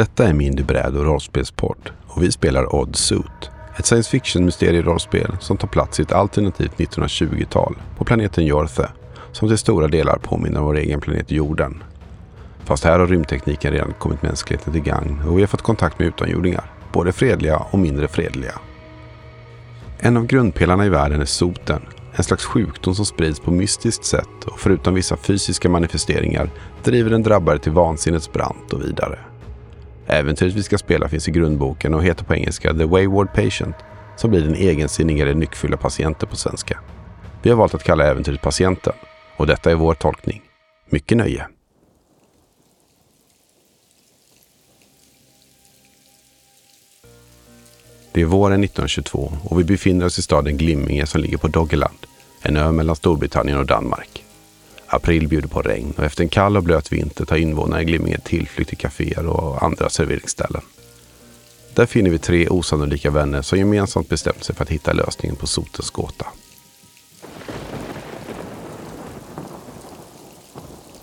Detta är Mindy bräd och rollspelspodd och vi spelar Odd Suit. Ett science fiction-mysterierollspel som tar plats i ett alternativt 1920-tal på planeten Jorthe som till stora delar påminner om vår egen planet jorden. Fast här har rymdtekniken redan kommit mänskligheten till gagn och vi har fått kontakt med utomjordingar, både fredliga och mindre fredliga. En av grundpelarna i världen är soten, en slags sjukdom som sprids på mystiskt sätt och förutom vissa fysiska manifesteringar driver den drabbade till vansinnets brant och vidare. Äventyret vi ska spela finns i grundboken och heter på engelska The Wayward Patient som blir den egensinnigare nyckfulla patienten på svenska. Vi har valt att kalla äventyret Patienten och detta är vår tolkning. Mycket nöje! Det är våren 1922 och vi befinner oss i staden Glimminge som ligger på Doggerland, en ö mellan Storbritannien och Danmark. April bjuder på regn och efter en kall och blöt vinter tar invånarna i Glimminge tillflykt till kaféer och andra serveringsställen. Där finner vi tre osannolika vänner som gemensamt bestämt sig för att hitta lösningen på sotens gåta.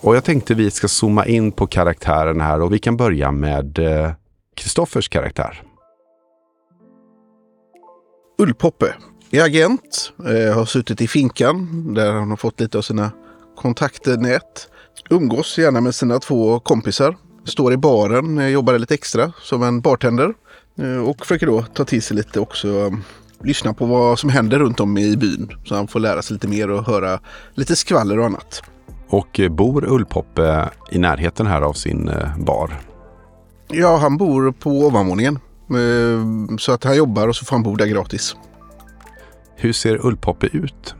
Och jag tänkte vi ska zooma in på karaktären här och vi kan börja med eh, Kristoffers eh, karaktär. Ullpoppe är agent, eh, har suttit i finkan där han har fått lite av sina kontaktnät. Umgås gärna med sina två kompisar. Står i baren, eh, jobbar lite extra som en bartender. Eh, och försöker då ta till sig lite också, um, lyssna på vad som händer runt om i byn. Så han får lära sig lite mer och höra lite skvaller och annat. Och eh, bor Ullpoppe i närheten här av sin bar? Ja, han bor på ovanvåningen. Så att han jobbar och så får han bo där gratis. Hur ser Ullpoppe ut?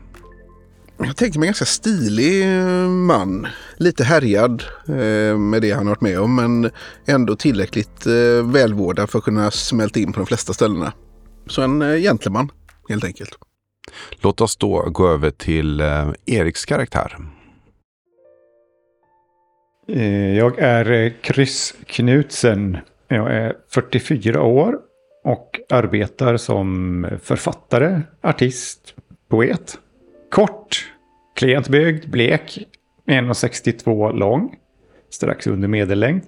Jag tänker mig en ganska stilig eh, man. Lite härjad eh, med det han har varit med om men ändå tillräckligt eh, välvårdad för att kunna smälta in på de flesta ställena. Så en gentleman helt enkelt. Låt oss då gå över till Eriks karaktär. Jag är Chris Knutsen. Jag är 44 år och arbetar som författare, artist, poet. Kort, klent byggd, blek, 1,62 lång, strax under medellängd.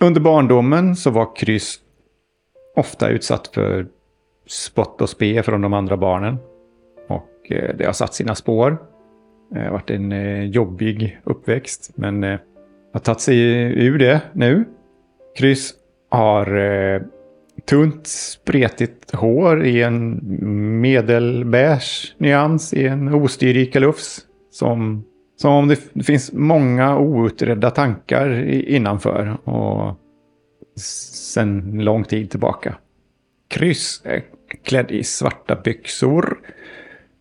Under barndomen så var Kryss ofta utsatt för spott och spe från de andra barnen. Och eh, det har satt sina spår. Eh, det har varit en eh, jobbig uppväxt, men har tagit sig ur det nu. Kryss har tunt spretigt hår i en medelbeige nyans i en ostyrig kalufs. Som, som om det finns många outredda tankar innanför och sen lång tid tillbaka. Kryss är klädd i svarta byxor.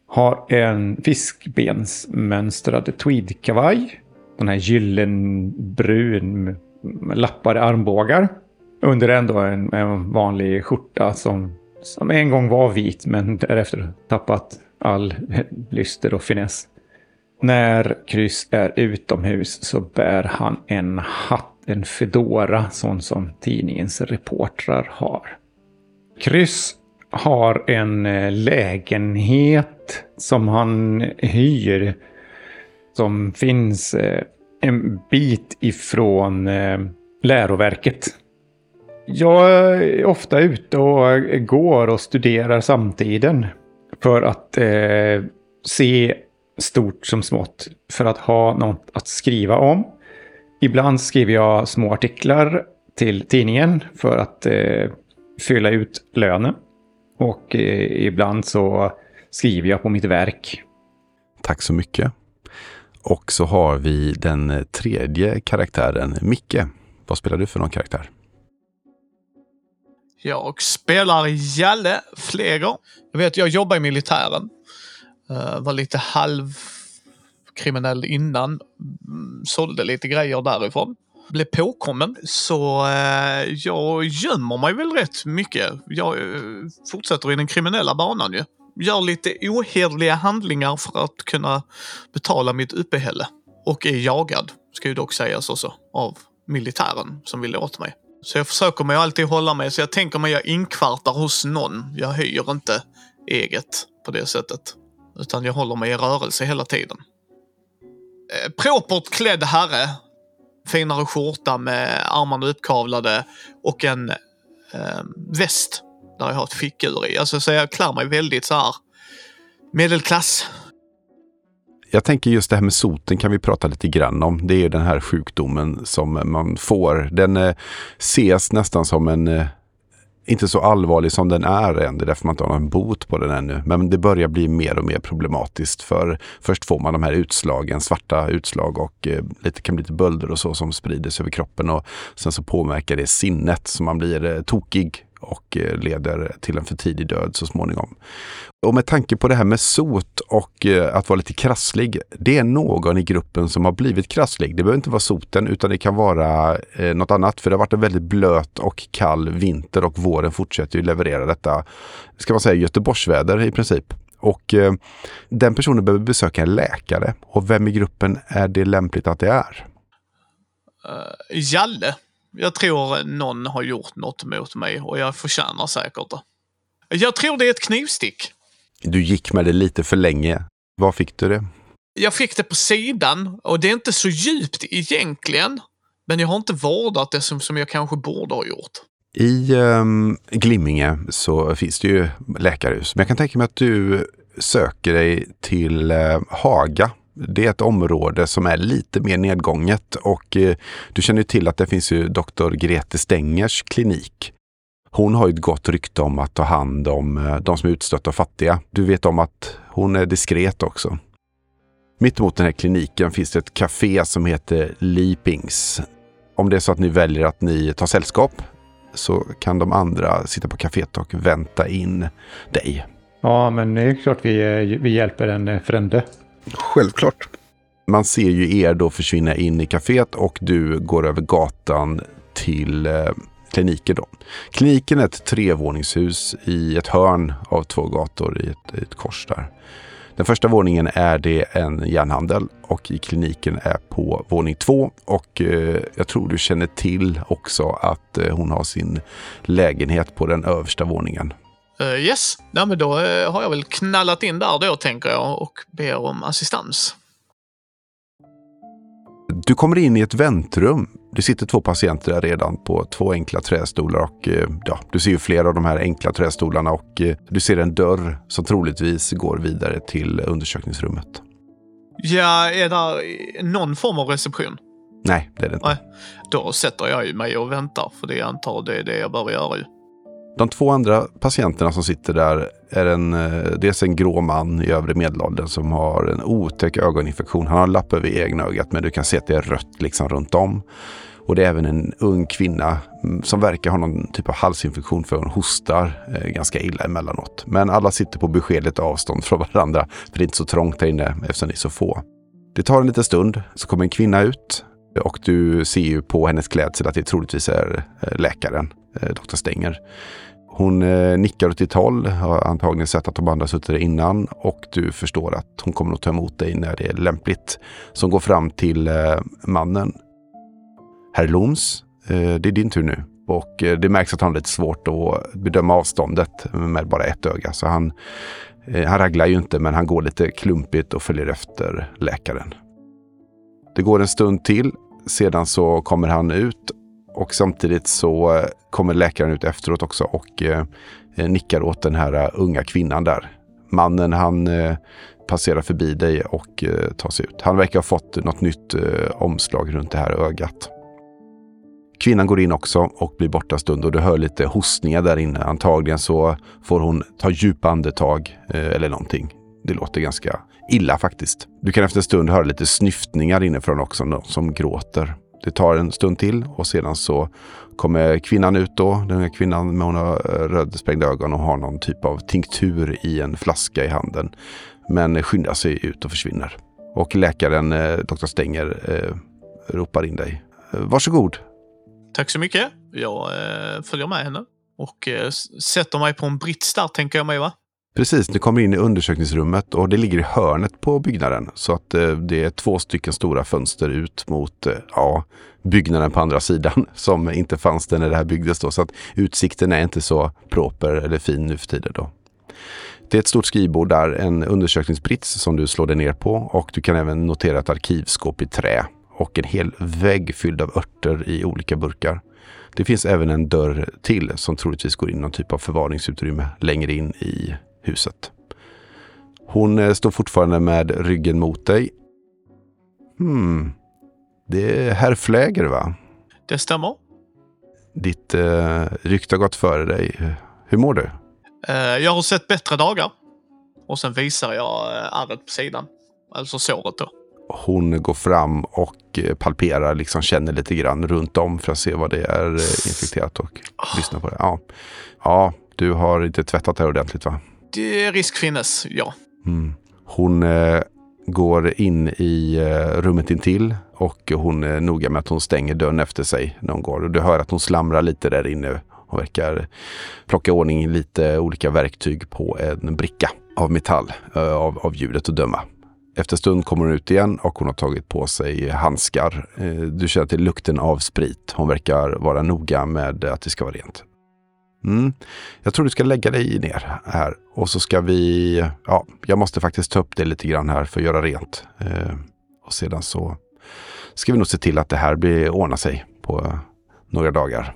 Har en fiskbensmönstrad tweedkavaj. Den här gyllenbrun lappade armbågar. Under ändå en, en vanlig skjorta som, som en gång var vit men därefter tappat all lyster och finess. När Kryss är utomhus så bär han en hatt, en fedora, sån som tidningens reportrar har. Kryss har en eh, lägenhet som han hyr som finns eh, en bit ifrån eh, läroverket. Jag är ofta ute och går och studerar samtiden. För att eh, se stort som smått. För att ha något att skriva om. Ibland skriver jag små artiklar till tidningen för att eh, fylla ut lönen. Och eh, ibland så skriver jag på mitt verk. Tack så mycket. Och så har vi den tredje karaktären, Micke. Vad spelar du för någon karaktär? Jag spelar Jalle Fleger. Jag vet, jag jobbar i militären. Uh, var lite halvkriminell innan. Mm, sålde lite grejer därifrån. Blev påkommen. Så uh, jag gömmer mig väl rätt mycket. Jag uh, fortsätter i den kriminella banan ju. Gör lite ohederliga handlingar för att kunna betala mitt uppehälle. Och är jagad, ska ju dock sägas också, av militären som vill åt mig. Så jag försöker mig alltid hålla mig, så jag tänker mig jag inkvartar hos någon. Jag hyr inte eget på det sättet. Utan jag håller mig i rörelse hela tiden. Eh, propert klädd herre. finare skjorta med armarna uppkavlade och en eh, väst där jag har ett fickur i. Alltså, så jag klär mig väldigt så här medelklass. Jag tänker just det här med soten kan vi prata lite grann om. Det är den här sjukdomen som man får. Den eh, ses nästan som en eh, inte så allvarlig som den är än. Det är därför man inte har någon bot på den ännu. Men det börjar bli mer och mer problematiskt. För först får man de här utslagen, svarta utslag och eh, lite, kan bli lite bölder och så som sprider sig över kroppen. Och sen så påverkar det sinnet så man blir eh, tokig och eh, leder till en för tidig död så småningom. Och med tanke på det här med sot och eh, att vara lite krasslig. Det är någon i gruppen som har blivit krasslig. Det behöver inte vara soten utan det kan vara eh, något annat. För det har varit en väldigt blöt och kall vinter och våren fortsätter ju leverera detta, ska man säga Göteborgsväder i princip. Och eh, den personen behöver besöka en läkare. Och vem i gruppen är det lämpligt att det är? Uh, Jalle. Jag tror någon har gjort något mot mig och jag förtjänar säkert det. Jag tror det är ett knivstick. Du gick med det lite för länge. Var fick du det? Jag fick det på sidan och det är inte så djupt egentligen. Men jag har inte vårdat det som, som jag kanske borde ha gjort. I um, Glimminge så finns det ju läkarhus. Men jag kan tänka mig att du söker dig till uh, Haga. Det är ett område som är lite mer nedgånget och eh, du känner ju till att det finns ju doktor Grete Stengers klinik hon har ju ett gott rykte om att ta hand om eh, de som är utstötta och fattiga. Du vet om att hon är diskret också. Mittemot den här kliniken finns det ett café som heter Leapings. Om det är så att ni väljer att ni tar sällskap så kan de andra sitta på kaféet och vänta in dig. Ja, men det är klart vi, eh, vi hjälper en frände. Självklart. Man ser ju er då försvinna in i kaféet och du går över gatan till eh, kliniken. Då. Kliniken är ett trevåningshus i ett hörn av två gator i ett, ett kors där. Den första våningen är det en järnhandel och i kliniken är på våning två. Och eh, jag tror du känner till också att eh, hon har sin lägenhet på den översta våningen. Uh, yes, ja, men då uh, har jag väl knallat in där då tänker jag och ber om assistans. Du kommer in i ett väntrum det sitter två patienter där redan på två enkla trästolar och eh, ja, du ser ju flera av de här enkla trästolarna och du ser en dörr som troligtvis går vidare till undersökningsrummet. Ja, är det någon form av reception? Nej, det är det inte. Nej, då sätter jag ju mig och väntar för det jag antar det är det jag behöver göra ju. De två andra patienterna som sitter där är en, eh, dels en grå man i övre medelåldern som har en otäck ögoninfektion. Han har lapp över egna ögat men du kan se att det är rött liksom runt om. Och det är även en ung kvinna som verkar ha någon typ av halsinfektion för hon hostar eh, ganska illa emellanåt. Men alla sitter på beskedligt avstånd från varandra för det är inte så trångt här inne eftersom ni är så få. Det tar en liten stund så kommer en kvinna ut och du ser ju på hennes klädsel att det troligtvis är eh, läkaren, eh, doktor Stenger. Hon eh, nickar åt ditt håll, har antagligen sett att de andra suttit där innan och du förstår att hon kommer att ta emot dig när det är lämpligt. Så hon går fram till mannen Herr Loms, det är din tur nu. Och det märks att han har lite svårt att bedöma avståndet med bara ett öga. Så han, han raglar ju inte, men han går lite klumpigt och följer efter läkaren. Det går en stund till. Sedan så kommer han ut och samtidigt så eh, kommer läkaren ut efteråt också och eh, eh, nickar åt den här unga kvinnan där. Mannen han passerar förbi dig och tar sig ut. Han verkar ha fått något nytt omslag runt det här ögat. Kvinnan går in också och blir borta en stund och du hör lite hostningar där inne. Antagligen så får hon ta djupa andetag eh, eller någonting. Det låter ganska illa faktiskt. Du kan efter en stund höra lite snyftningar inifrån också, någon som gråter. Det tar en stund till och sedan så kommer kvinnan ut då. Den här kvinnan med hon har eh, rödsprängda ögon och har någon typ av tinktur i en flaska i handen. Men skyndar sig ut och försvinner. Och läkaren, eh, doktor Stenger, eh, ropar in dig. Eh, varsågod, Tack så mycket. Jag eh, följer med henne och eh, sätter mig på en brits där, tänker jag mig, va? Precis, du kommer in i undersökningsrummet och det ligger i hörnet på byggnaden. Så att eh, det är två stycken stora fönster ut mot eh, ja, byggnaden på andra sidan som inte fanns där när det här byggdes. Då. Så att utsikten är inte så proper eller fin nu för tiden. Då. Det är ett stort skrivbord där, en undersökningsbrits som du slår dig ner på och du kan även notera ett arkivskåp i trä och en hel vägg fylld av örter i olika burkar. Det finns även en dörr till som troligtvis går in i någon typ av förvaringsutrymme längre in i huset. Hon eh, står fortfarande med ryggen mot dig. Hmm. Det är herr Fläger va? Det stämmer. Ditt eh, rykte har gått före dig. Hur mår du? Eh, jag har sett bättre dagar. Och sen visar jag eh, ärret på sidan. Alltså såret då. Hon går fram och eh, palperar, liksom känner lite grann runt om för att se vad det är eh, infekterat och lyssnar på det. Ja. ja, du har inte tvättat det här ordentligt va? Det risk finnes, ja. Mm. Hon eh, går in i eh, rummet intill och hon är noga med att hon stänger dörren efter sig när hon går. Och du hör att hon slamrar lite där inne Hon verkar plocka i ordning lite olika verktyg på en bricka av metall eh, av, av ljudet att döma. Efter stund kommer hon ut igen och hon har tagit på sig handskar. Eh, du känner till lukten av sprit. Hon verkar vara noga med att det ska vara rent. Mm. Jag tror du ska lägga dig ner här och så ska vi, ja, jag måste faktiskt ta upp det lite grann här för att göra rent. Eh, och sedan så ska vi nog se till att det här blir, ordnar sig på några dagar.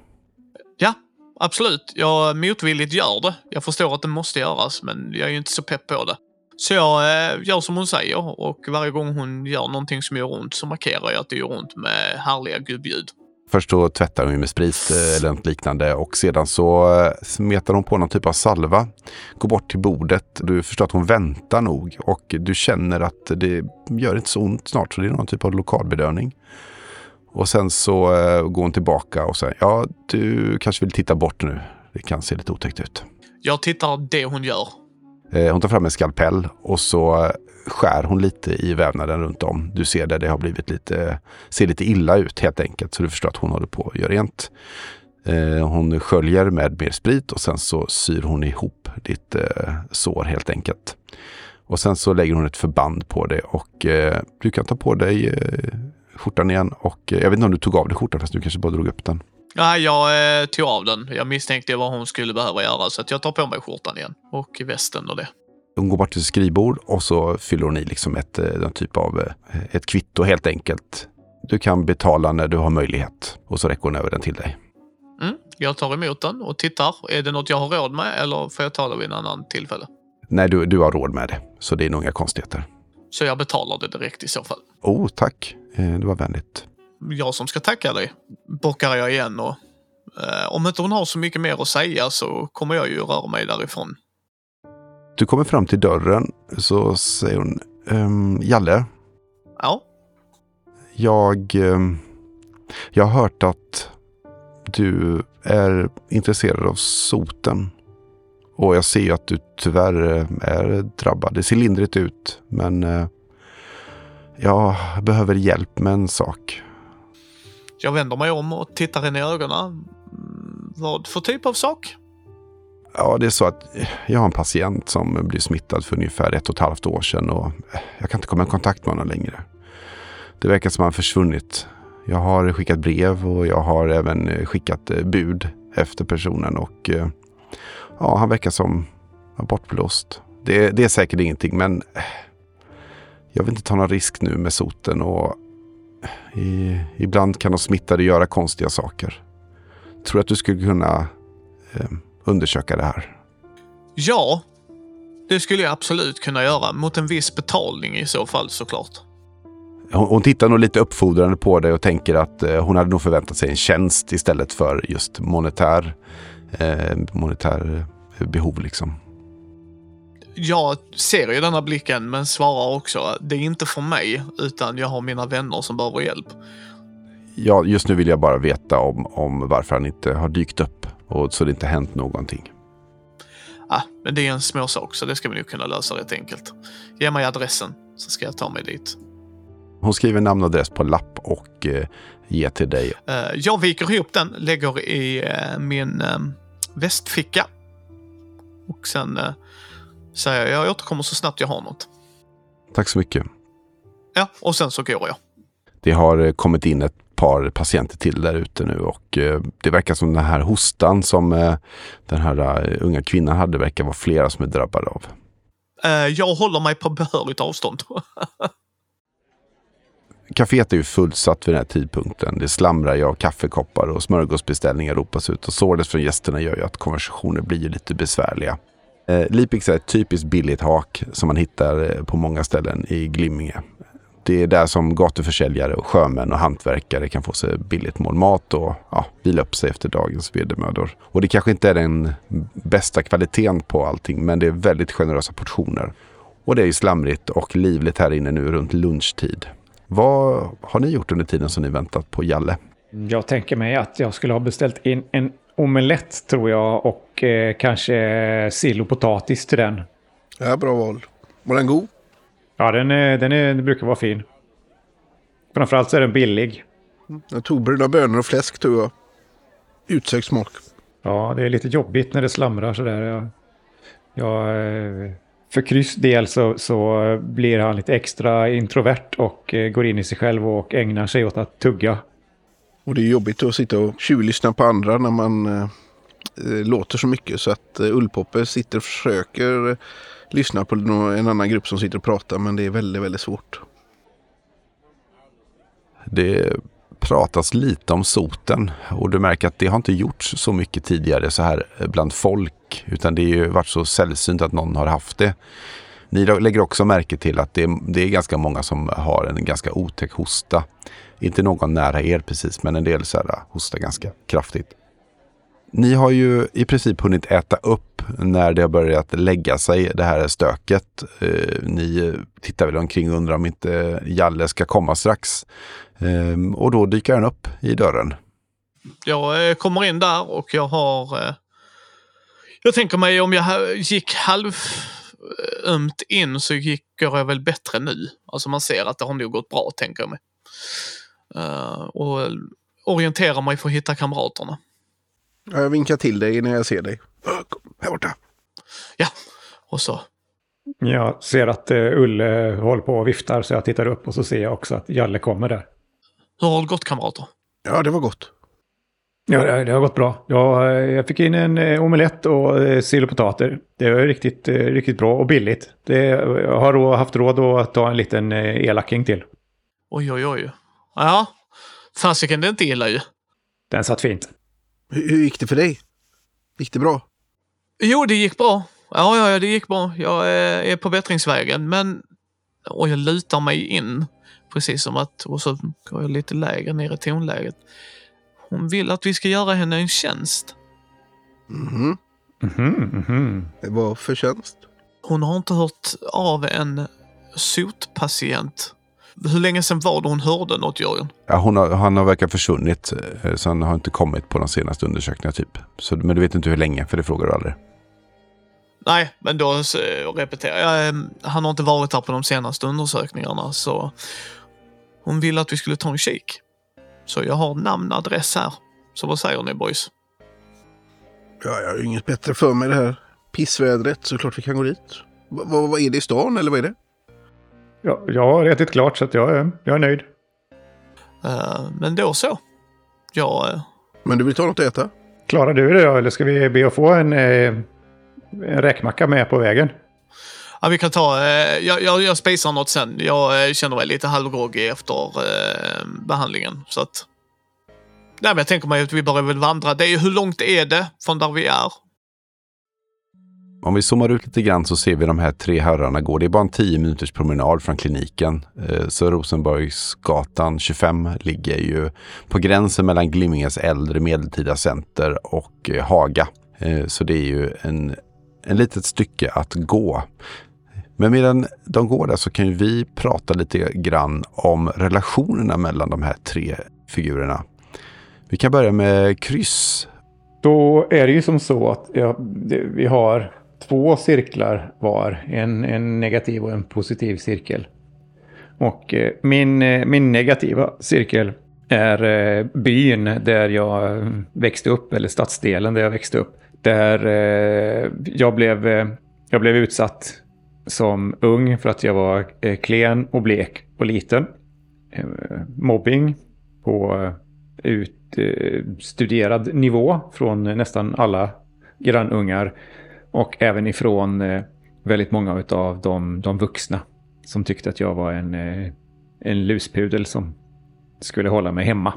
Ja, absolut. Jag motvilligt gör det. Jag förstår att det måste göras, men jag är ju inte så pepp på det. Så jag eh, gör som hon säger och varje gång hon gör någonting som gör ont så markerar jag att det gör ont med härliga gubbljud. Först så tvättar hon med sprit eh, eller något liknande och sedan så eh, smetar hon på någon typ av salva. Går bort till bordet. Du förstår att hon väntar nog och du känner att det gör inte så ont snart så det är någon typ av lokalbedövning. Och sen så eh, går hon tillbaka och säger ja du kanske vill titta bort nu. Det kan se lite otäckt ut. Jag tittar det hon gör. Eh, hon tar fram en skalpell och så skär hon lite i vävnaden runt om. Du ser där det har blivit lite, ser lite illa ut helt enkelt. Så du förstår att hon håller på att göra rent. Eh, hon sköljer med mer sprit och sen så syr hon ihop ditt eh, sår helt enkelt. Och sen så lägger hon ett förband på det och du kan ta på dig skjortan igen. Och jag vet inte om du tog av dig skjortan fast du kanske bara drog upp den. Nej, jag eh, tog av den. Jag misstänkte vad hon skulle behöva göra så att jag tar på mig skjortan igen. Och västen och det. Hon går bort till skrivbord och så fyller hon i liksom ett, eh, någon typ av eh, ett kvitto helt enkelt. Du kan betala när du har möjlighet och så räcker hon över den till dig. Mm, jag tar emot den och tittar. Är det något jag har råd med eller får jag ta det vid en annan tillfälle? Nej, du, du har råd med det. Så det är nog inga konstigheter. Så jag betalar det direkt i så fall. Oh, tack. Eh, det var vänligt. Jag som ska tacka dig, bockar jag igen och eh, om inte hon har så mycket mer att säga så kommer jag ju röra mig därifrån. Du kommer fram till dörren så säger hon ehm, Jalle, Ja, jag, ehm, jag har hört att du är intresserad av soten. Och jag ser att du tyvärr eh, är drabbad. Det ser lindrigt ut, men eh, jag behöver hjälp med en sak jag vänder mig om och tittar henne i ögonen. Vad för typ av sak? Ja, det är så att jag har en patient som blev smittad för ungefär ett och ett halvt år sedan och jag kan inte komma i kontakt med honom längre. Det verkar som att han försvunnit. Jag har skickat brev och jag har även skickat eh, bud efter personen och eh, ja, han verkar som bortblåst. Det, det är säkert ingenting, men jag vill inte ta någon risk nu med soten och i, ibland kan de smittade göra konstiga saker. Tror att du skulle kunna eh, undersöka det här? Ja, det skulle jag absolut kunna göra. Mot en viss betalning i så fall såklart. Hon, hon tittar nog lite uppfordrande på dig och tänker att eh, hon hade nog förväntat sig en tjänst istället för just monetär, eh, monetär eh, behov. Liksom. Jag ser ju denna blicken men svarar också det är inte för mig utan jag har mina vänner som behöver hjälp. Ja, just nu vill jag bara veta om, om varför han inte har dykt upp och så det inte hänt någonting. Ah, men det är en små sak så det ska vi nog kunna lösa rätt enkelt. Ge mig adressen så ska jag ta mig dit. Hon skriver namn och adress på lapp och eh, ger till dig. Eh, jag viker ihop den, lägger i eh, min eh, västficka. Och sen eh, säger jag jag återkommer så snabbt jag har något. Tack så mycket. Ja, och sen så går jag. Det har eh, kommit in ett par patienter till där ute nu och eh, det verkar som den här hostan som eh, den här unga kvinnan hade verkar vara flera som är drabbade av. Jag håller mig på behörigt avstånd. Caféet är ju fullsatt vid den här tidpunkten. Det slamrar ju av kaffekoppar och smörgåsbeställningar ropas ut. Och således från gästerna gör ju att konversationer blir lite besvärliga. Eh, Lipix är ett typiskt billigt hak som man hittar eh, på många ställen i Glimminge. Det är där som gatuförsäljare och sjömän och hantverkare kan få sig billigt mål mat och ja, vila upp sig efter dagens vedermödor. Och det kanske inte är den bästa kvaliteten på allting, men det är väldigt generösa portioner. Och det är ju slamrigt och livligt här inne nu runt lunchtid. Vad har ni gjort under tiden som ni väntat på Jalle? Jag tänker mig att jag skulle ha beställt in en omelett tror jag och eh, kanske sill och potatis till den. Ja, bra val. Var den god? Ja, den, är, den, är, den brukar vara fin. Framförallt så är den billig. Jag tog bruna bönor och fläsk tror jag. Utsökt smak. Ja, det är lite jobbigt när det slamrar sådär. Jag, jag, eh, för Kryss del så, så blir han lite extra introvert och eh, går in i sig själv och ägnar sig åt att tugga. Och det är jobbigt att sitta och tjuvlyssna på andra när man eh, eh, Eh, låter så mycket. Så att eh, Ullpoppe sitter och försöker eh, lyssna på en annan grupp som sitter och pratar. Men det är väldigt, väldigt svårt. Det pratas lite om soten och du märker att det har inte gjorts så mycket tidigare så här bland folk. Utan det har ju varit så sällsynt att någon har haft det. Ni lägger också märke till att det är, det är ganska många som har en ganska otäck hosta. Inte någon nära er precis, men en del så här hostar ganska kraftigt. Ni har ju i princip hunnit äta upp när det har börjat lägga sig, det här stöket. Eh, ni tittar väl omkring och undrar om inte Jalle ska komma strax. Ehm, och då dyker han upp i dörren. Jag eh, kommer in där och jag har... Eh, jag tänker mig om jag gick halv ömt in så gick jag väl bättre nu. Alltså man ser att det har nog gått bra, tänker jag mig. Och orienterar mig för att hitta kamraterna. Ja, Jag vinkar till dig när jag ser dig. Kom, Här borta. Ja, och så. Jag ser att eh, Ulle håller på och viftar så jag tittar upp och så ser jag också att Jalle kommer där. Hur har det gått kamrater? Ja, det var gott. Ja, det det har gått bra. Jag, eh, jag fick in en eh, omelett och sill och potater. Det är riktigt, riktigt bra och billigt. Det, jag har haft råd att ta en liten elacking till. Oj, oj, oj. Ja, fasiken det är inte illa ju. Den satt fint. Hur, hur gick det för dig? Gick det bra? Jo, det gick bra. Ja, ja, ja, det gick bra. Jag är, är på bättringsvägen, men... Och jag lutar mig in. Precis som att... Och så går jag lite lägre ner i tonläget. Hon vill att vi ska göra henne en tjänst. Mhm. Mhm, mhm. Det var förtjänst. Hon har inte hört av en sotpatient. Hur länge sedan var det hon hörde något, Jörgen? Ja, hon har, han har verkat försvunnit, eh, så han har inte kommit på de senaste undersökningarna typ. Så, men du vet inte hur länge, för det frågar du aldrig. Nej, men då eh, repeterar jag. Eh, Han har inte varit här på de senaste undersökningarna, så hon ville att vi skulle ta en kik. Så jag har namn och adress här. Så vad säger ni boys? Ja, jag har inget bättre för mig det här pissvädret. Så klart vi kan gå dit. Va- va- Vad är det i stan eller vad är det? Ja, jag har ätit klart så att jag, är- jag är nöjd. Eh, Men då så. Jag, eh, Men du vill ta något att äta? Klarar du det då, eller ska vi be att få en, eh, en räkmacka med på vägen? ja, vi kan ta, eh, jag, jag, jag spisar något sen. Jag eh, känner mig lite halvgroggy efter eh, behandlingen. Så att... Nej, men jag tänker mig att vi börjar väl vandra. Det är, hur långt är det från där vi är? Om vi zoomar ut lite grann så ser vi de här tre herrarna gå. Det är bara en 10 minuters promenad från kliniken. Eh, så Rosenborgsgatan 25 ligger ju på gränsen mellan Glimminges äldre medeltida center och eh, Haga. Eh, så det är ju en, en litet stycke att gå. Men medan de går där så kan ju vi prata lite grann om relationerna mellan de här tre figurerna. Vi kan börja med kryss. Då är det ju som så att ja, det, vi har två cirklar var. En, en negativ och en positiv cirkel. Och eh, min, eh, min negativa cirkel är eh, byn där jag växte upp, eller stadsdelen där jag växte upp. Där jag, blev, jag blev utsatt som ung för att jag var klen och blek och liten. Mobbing på utstuderad nivå från nästan alla grannungar. Och även ifrån eh, väldigt många av de, de vuxna som tyckte att jag var en, eh, en luspudel som skulle hålla mig hemma.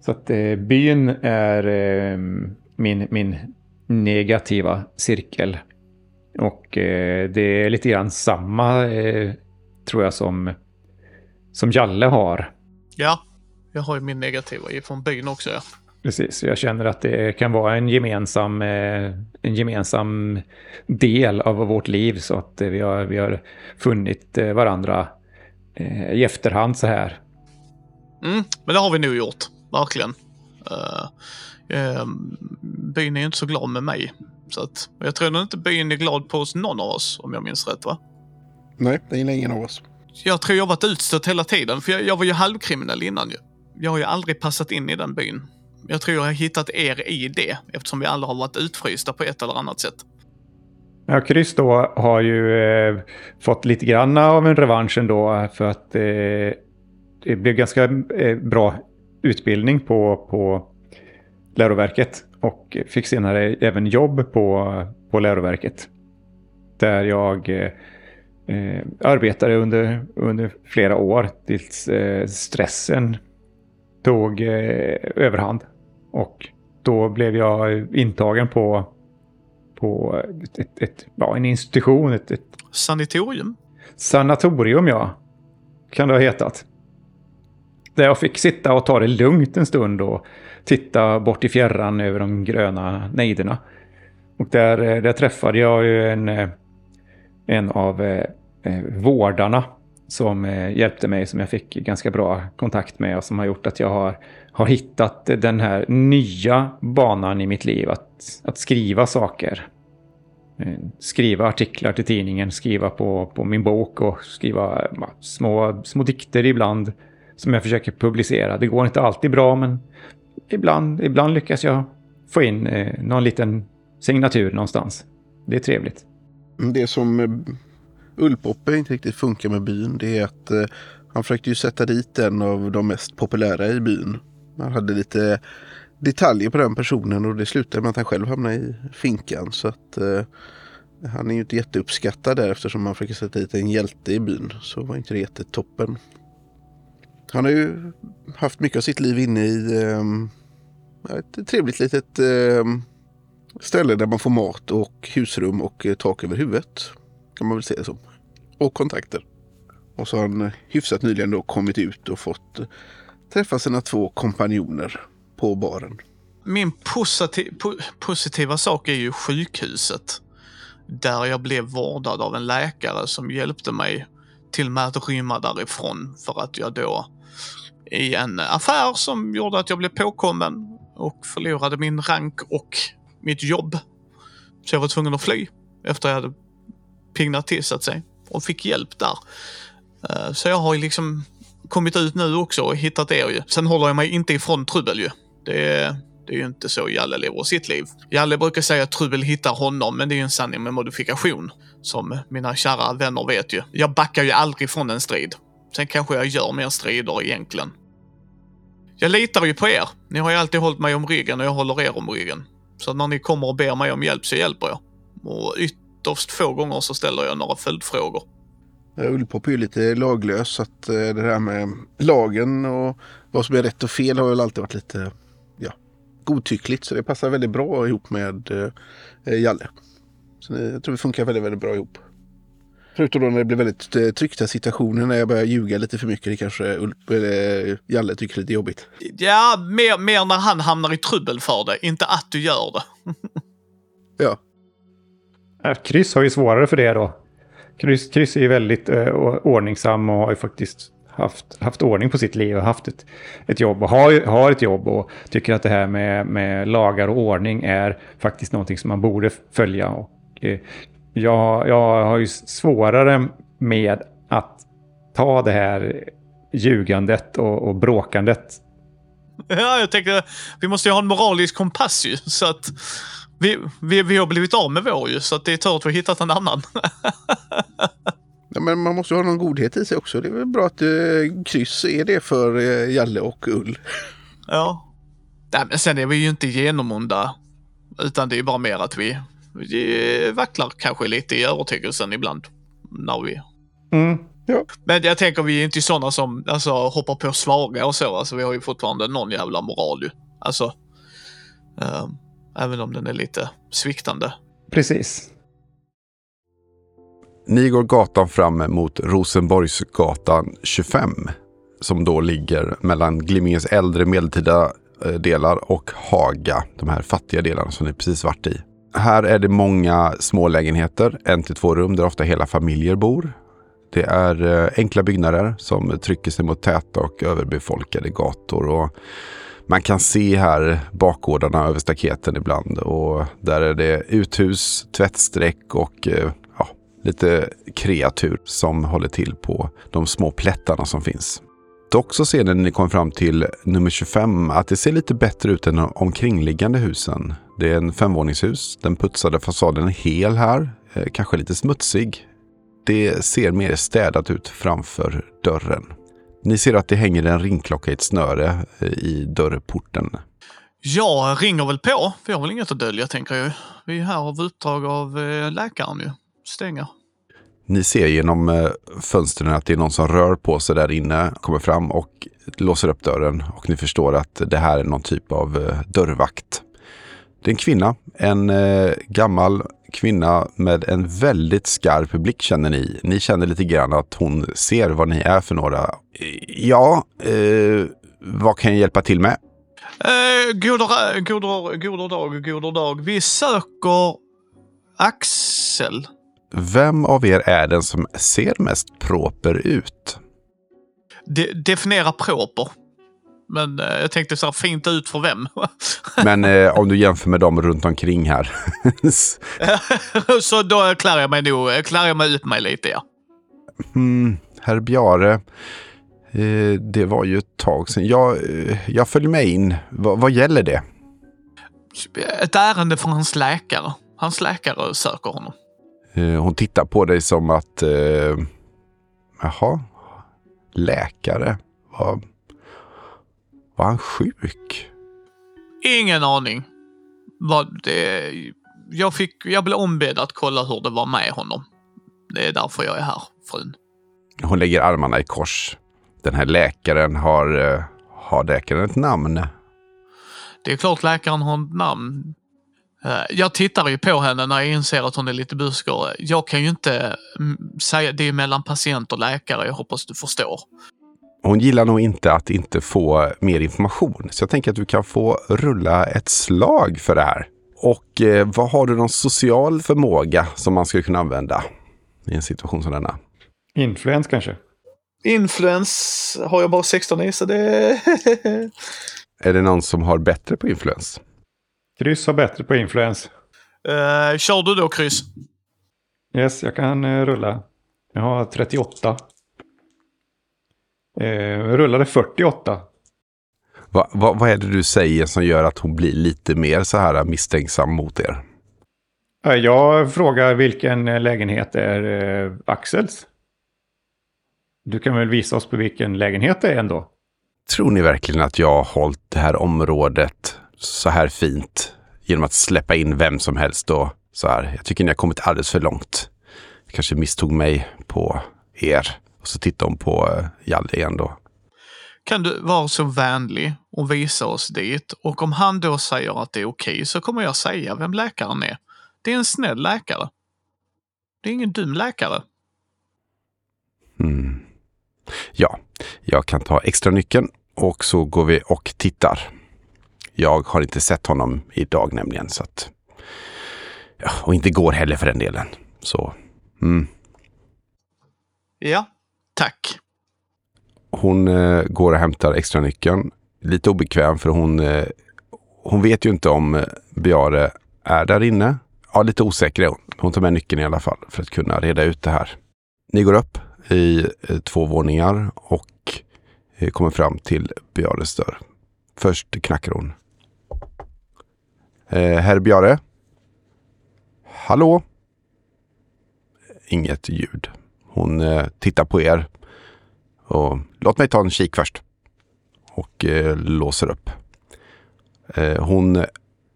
Så att eh, byn är eh, min, min negativa cirkel. Och eh, det är lite grann samma, eh, tror jag, som, som Jalle har. Ja, jag har ju min negativa från byn också. Ja. Precis, jag känner att det kan vara en gemensam, eh, en gemensam del av vårt liv. Så att vi har, vi har funnit eh, varandra eh, i efterhand så här. Mm, men det har vi nog gjort, verkligen. Uh, uh, byn är ju inte så glad med mig. Så att, jag tror nog inte byn är glad på oss, någon av oss, om jag minns rätt va? Nej, det är ingen av oss. Jag tror jag varit utstött hela tiden, för jag, jag var ju halvkriminell innan ju. Jag har ju aldrig passat in i den byn. Jag tror jag har hittat er i det, eftersom vi alla har varit utfrysta på ett eller annat sätt. Ja, Kryss då har ju eh, fått lite grann av en revansch ändå eh, för att eh, det blev ganska eh, bra utbildning på, på läroverket och fick senare även jobb på, på läroverket. Där jag eh, eh, arbetade under, under flera år tills eh, stressen tog eh, överhand. Och då blev jag intagen på, på ett, ett, ja, en institution. Ett, ett Sanatorium? Sanatorium, ja. Kan det ha hetat. Där jag fick sitta och ta det lugnt en stund och titta bort i fjärran över de gröna nejderna. Och där, eh, där träffade jag ju en, eh, en av eh, vårdarna som eh, hjälpte mig, som jag fick ganska bra kontakt med och som har gjort att jag har, har hittat den här nya banan i mitt liv, att, att skriva saker. Eh, skriva artiklar till tidningen, skriva på, på min bok och skriva små, små dikter ibland som jag försöker publicera. Det går inte alltid bra, men ibland, ibland lyckas jag få in eh, någon liten signatur någonstans. Det är trevligt. Det som Ullpoppe inte riktigt funkar med byn, det är att eh, han försökte ju sätta dit en av de mest populära i byn. Han hade lite detaljer på den personen och det slutade med att han själv hamnade i finkan. Så att eh, han är ju inte jätteuppskattad där eftersom han försöker sätta dit en hjälte i byn. Så var inte det jättetoppen. Han har ju haft mycket av sitt liv inne i eh, ett trevligt litet eh, ställe där man får mat och husrum och eh, tak över huvudet. Kan man väl säga så. Och kontakter. Och så har han eh, hyfsat nyligen då kommit ut och fått eh, träffa sina två kompanjoner på baren. Min positiv, po positiva sak är ju sjukhuset. Där jag blev vårdad av en läkare som hjälpte mig till och med att rymma därifrån för att jag då i en affär som gjorde att jag blev påkommen och förlorade min rank och mitt jobb. Så jag var tvungen att fly efter jag hade piggnat till så att säga och fick hjälp där. Eh, så jag har ju liksom kommit ut nu också och hittat er ju. Sen håller jag mig inte ifrån trubbel ju. Det är, det är ju inte så Jalle lever sitt liv. Jalle brukar säga att trubbel hittar honom, men det är ju en sanning med modifikation. Som mina kära vänner vet ju. Jag backar ju aldrig från en strid. Sen kanske jag gör mer strider egentligen. Jag litar ju på er. Ni har ju alltid hållit mig om ryggen och jag håller er om ryggen. Så när ni kommer och ber mig om hjälp så hjälper jag. Och ytterst få gånger så ställer jag några följdfrågor. Ullpop är ju lite laglös så att eh, det där med lagen och vad som är rätt och fel har väl alltid varit lite ja, godtyckligt. Så det passar väldigt bra ihop med eh, Jalle. Så jag tror det funkar väldigt, väldigt bra ihop. Förutom då när det blir väldigt eh, tryckta situationer när jag börjar ljuga lite för mycket. Det kanske Ulf eller Jalle tycker är lite jobbigt. Ja, mer, mer när han hamnar i trubbel för det. Inte att du gör det. ja. Äh, kryss har ju svårare för det då. Kryss, Kryss är ju väldigt eh, ordningsam och har ju faktiskt haft, haft ordning på sitt liv och haft ett, ett jobb och har, har ett jobb och tycker att det här med, med lagar och ordning är faktiskt någonting som man borde följa. Och, eh, jag, jag har ju svårare med att ta det här ljugandet och, och bråkandet. Ja, jag tänkte vi måste ju ha en moralisk kompass ju. Så att vi, vi, vi har blivit av med vår ju, så att det är tur att vi har hittat en annan. ja, men man måste ha någon godhet i sig också. Det är väl bra att eh, kryss är det för eh, Jalle och Ull. Ja. Nej, men sen är vi ju inte genomonda. Utan det är bara mer att vi, vi vacklar kanske lite i övertygelsen ibland. När vi... Mm. Ja. Men jag tänker vi är inte sådana som alltså, hoppar på svaga och så. Alltså, vi har ju fortfarande någon jävla moral ju. Alltså, ehm, även om den är lite sviktande. Precis. Ni går gatan fram mot Rosenborgsgatan 25 som då ligger mellan Glimmingens äldre medeltida eh, delar och Haga, de här fattiga delarna som ni precis varit i. Här är det många små lägenheter, en till två rum där ofta hela familjer bor. Det är eh, enkla byggnader som trycker sig mot täta och överbefolkade gator. Och man kan se här bakgårdarna över staketen ibland och där är det uthus, tvättsträck och eh, ja, lite kreatur som håller till på de små plättarna som finns. Dock så ser ni när ni kommer fram till nummer 25 att det ser lite bättre ut än de omkringliggande husen. Det är en femvåningshus. Den putsade fasaden är hel här, eh, kanske lite smutsig. Det ser mer städat ut framför dörren. Ni ser att det hänger en ringklocka i ett snöre eh, i dörrporten. Jag ringer väl på. Vi har väl inget att dölja tänker jag. Vi är här av uppdrag av eh, läkaren ju. Stänger. Ni ser genom eh, fönstren att det är någon som rör på sig där inne, kommer fram och låser upp dörren. Och ni förstår att det här är någon typ av dörrvakt. Det är en kvinna, en gammal kvinna med en väldigt skarp blick känner ni. Ni känner lite grann att hon ser vad ni är för några. Ja, eh, vad kan jag hjälpa till med? Eh, goder, goder, goder dag, goder dag. Vi söker Axel. Vem av er är den som ser mest proper ut? De, definiera proper. Men eh, jag tänkte så här, fint ut för vem? Men eh, om du jämför med dem runt omkring här. så då klär jag mig nog, klär jag mig ut mig lite ja. hmm, herr Bjare, eh, det var ju ett tag sedan. Jag, eh, jag följer med in. Va, vad gäller det? Ett ärende från hans läkare. Hans läkare söker honom. Eh, hon tittar på dig som att... Eh, jaha, läkare? Var, var han sjuk? Ingen aning. Vad det, jag, fick, jag blev ombedd att kolla hur det var med honom. Det är därför jag är här, frun. Hon lägger armarna i kors. Den här läkaren har... Eh, har läkaren ett namn? Det är klart läkaren har ett namn. Eh, Jag tittar ju på henne när jag inser att hon är lite buskare. Jag kan ju inte mm, säga, det är mellan patient och läkare, jag hoppas du förstår. Hon gillar nog inte att inte få mer information. Så jag tänker att du kan få rulla ett slag för det här. Och eh, vad har du någon social förmåga som man skulle kunna använda i en situation som denna? Influens kanske? Influens har jag bara 16 i, så det... Är det någon som har bättre på influens? Kryss har bättre på influens. uh, kör du då, kryss? Yes, jag kan eh, rulla. Jag har 38. Eh, rullade 48. Va, va, vad är det du säger som gör att hon blir lite mer så här misstänksam mot er? Eh, Jag frågar vilken eh, lägenhet är eh, Axels? Du kan väl visa oss på vilken lägenhet det är ändå? Tror ni verkligen att jag har hållit det här området så här fint genom att släppa in vem som helst och så här? Jag tycker ni har kommit alldeles för långt. Jag kanske misstog mig på er. Och så tittar hon på eh, Jalle igen då. Kan du vara så vänlig och visa oss dit? Och om han då säger att det är okej så kommer jag säga vem läkaren är. Det är en snäll läkare. Det är ingen dum läkare. Mm. Ja, jag kan ta extra nyckeln och så går vi och tittar. Jag har inte sett honom idag nämligen så att... Ja, och inte går heller för den delen. Så, mm. Ja, tack. Hon eh, går och hämtar extra nyckeln. Lite obekväm för hon, eh, hon vet ju inte om eh, Biare är där inne. Ja, lite osäker är hon. Hon tar med nyckeln i alla fall för att kunna reda ut det här. Ni går upp i eh, två våningar och eh, kommer fram till Biares dörr. Först knackar hon. Eh, Herr Biare? Hallå? Inget ljud. Hon eh, tittar på er och låt mig ta en kik först. Och eh, låser upp. Eh, hon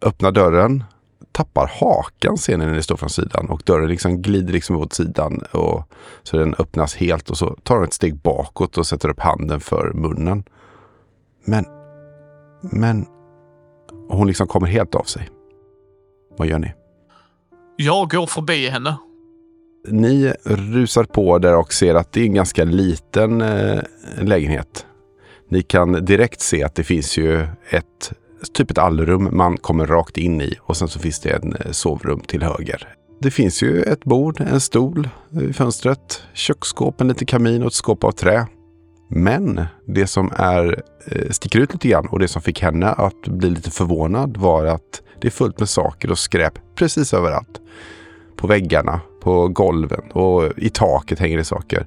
öppnar dörren, tappar hakan ser ni när ni står från sidan och dörren liksom glider liksom åt sidan och så den öppnas helt och så tar hon ett steg bakåt och sätter upp handen för munnen. Men, men hon liksom kommer helt av sig. Vad gör ni? Jag går förbi henne. Ni rusar på där och ser att det är en ganska liten eh, lägenhet. Ni kan direkt se att det finns ju ett typ ett allrum man kommer rakt in i och sen så finns det en eh, sovrum till höger. Det finns ju ett bord, en stol i fönstret, köksskåp, en liten kamin och ett skåp av trä. Men det som är, eh, sticker ut lite grann och det som fick henne att bli lite förvånad var att det är fullt med saker och skräp precis överallt. På väggarna, på golven och i taket hänger det saker.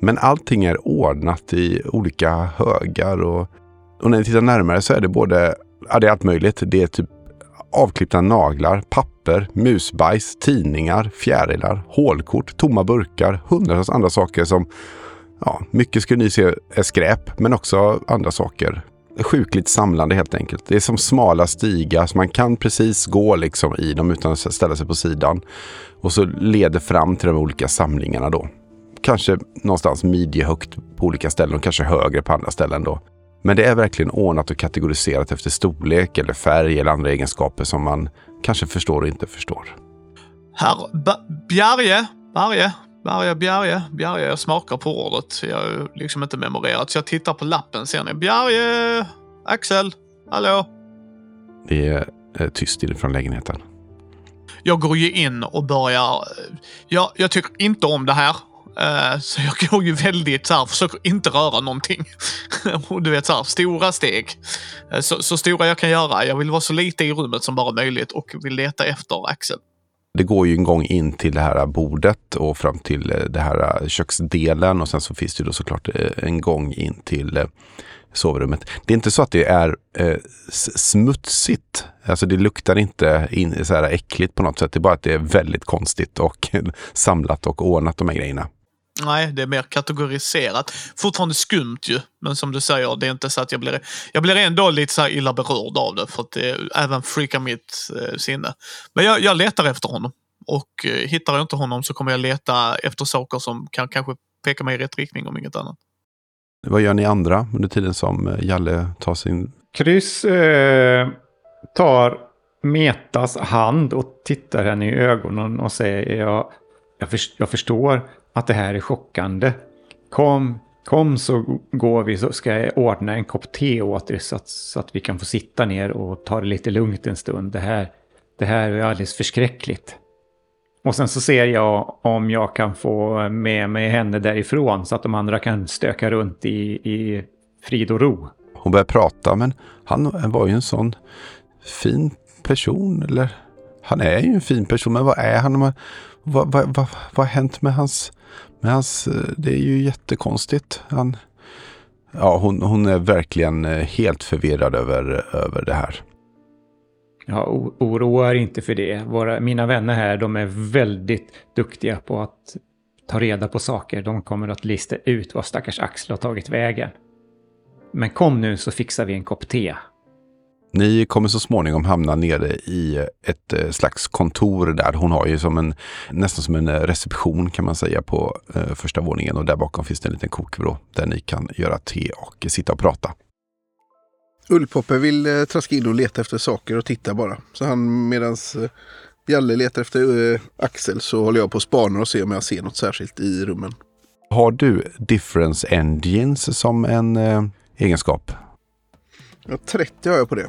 Men allting är ordnat i olika högar och, och när ni tittar närmare så är det både, ja det är allt möjligt. Det är typ avklippta naglar, papper, musbajs, tidningar, fjärilar, hålkort, tomma burkar, hundratals andra saker som, ja, mycket skulle ni se är skräp, men också andra saker. Sjukligt samlande helt enkelt. Det är som smala stigar, så man kan precis gå liksom i dem utan att ställa sig på sidan. Och så leder fram till de olika samlingarna då kanske någonstans midjehögt på olika ställen och kanske högre på andra ställen då. Men det är verkligen ordnat och kategoriserat efter storlek eller färg eller andra egenskaper som man kanske förstår och inte förstår. Herr Bjarje, Bjarje, Bjarje, Bjarje, Bjarje. Jag smakar på ordet. Jag har liksom inte memorerat, så jag tittar på lappen. Ser ni? Bjarje, Axel, hallå? Det är tyst inifrån lägenheten. Jag går ju in och börjar... Jag, jag tycker inte om det här. Uh, så jag går ju väldigt så här, försöker inte röra någonting. du vet så här, stora steg. Så, så, stora jag kan göra. Jag vill vara så lite i rummet som bara möjligt och vill leta efter Axel. Det går ju en gång in till det här bordet och fram till eh, det här eh, köksdelen och sen så finns det då såklart eh, en gång in till sovrummet. Det är inte så att det är eh, smutsigt. Alltså det luktar inte in, så här äckligt på något sätt. Det är bara att det är väldigt konstigt och samlat och ordnat de här grejerna. Nej, det är mer kategoriserat. Fortfarande skumt ju, men som du säger, det är inte så att jag blir... Jag blir ändå lite så illa berörd av det, för att det även freakar mitt eh, sinne. Men jag, jag letar efter honom. Och eh, hittar jag inte honom så kommer jag leta efter saker som kan kanske peka mig i rätt riktning om inget annat. Vad gör ni andra under tiden som eh, Jalle tar sin... Kryss eh, tar Metas hand och tittar henne i ögonen och säger jag, jag, för, jag förstår att det här är chockande. Kom, kom så går vi så ska jag ordna en kopp te åt er så att, så att vi kan få sitta ner och ta det lite lugnt en stund. Det här, det här är alldeles förskräckligt. Och sen så ser jag om jag kan få med mig henne därifrån så att de andra kan stöka runt i, i frid och ro. Hon börjar prata men han var ju en sån fin person eller han är ju en fin person men vad är han? Vad, vad, vad, vad har hänt med hans men hans, eh, det är ju jättekonstigt. Han, ja, hon, hon är verkligen eh, helt förvirrad över, över det här. Ja, oroa er inte för det. Våra, mina vänner här, de är väldigt duktiga på att ta reda på saker. De kommer att lista ut vad stackars Axel har tagit vägen. Men kom nu så fixar vi en kopp te. Ni kommer så småningom hamna nere i ett eh, slags kontor där. Hon har ju som en, nästan som en reception kan man säga på eh, första våningen och där bakom finns det en liten kokvrå där ni kan göra te och sitta och prata. Ullpoppe vill eh, traska in och leta efter saker och titta bara. Så han medans eh, Jalle letar efter eh, Axel så håller jag på och spanar och ser om jag ser något särskilt i rummen. Har du difference engines som en eh, egenskap? Ja, 30 har jag på det.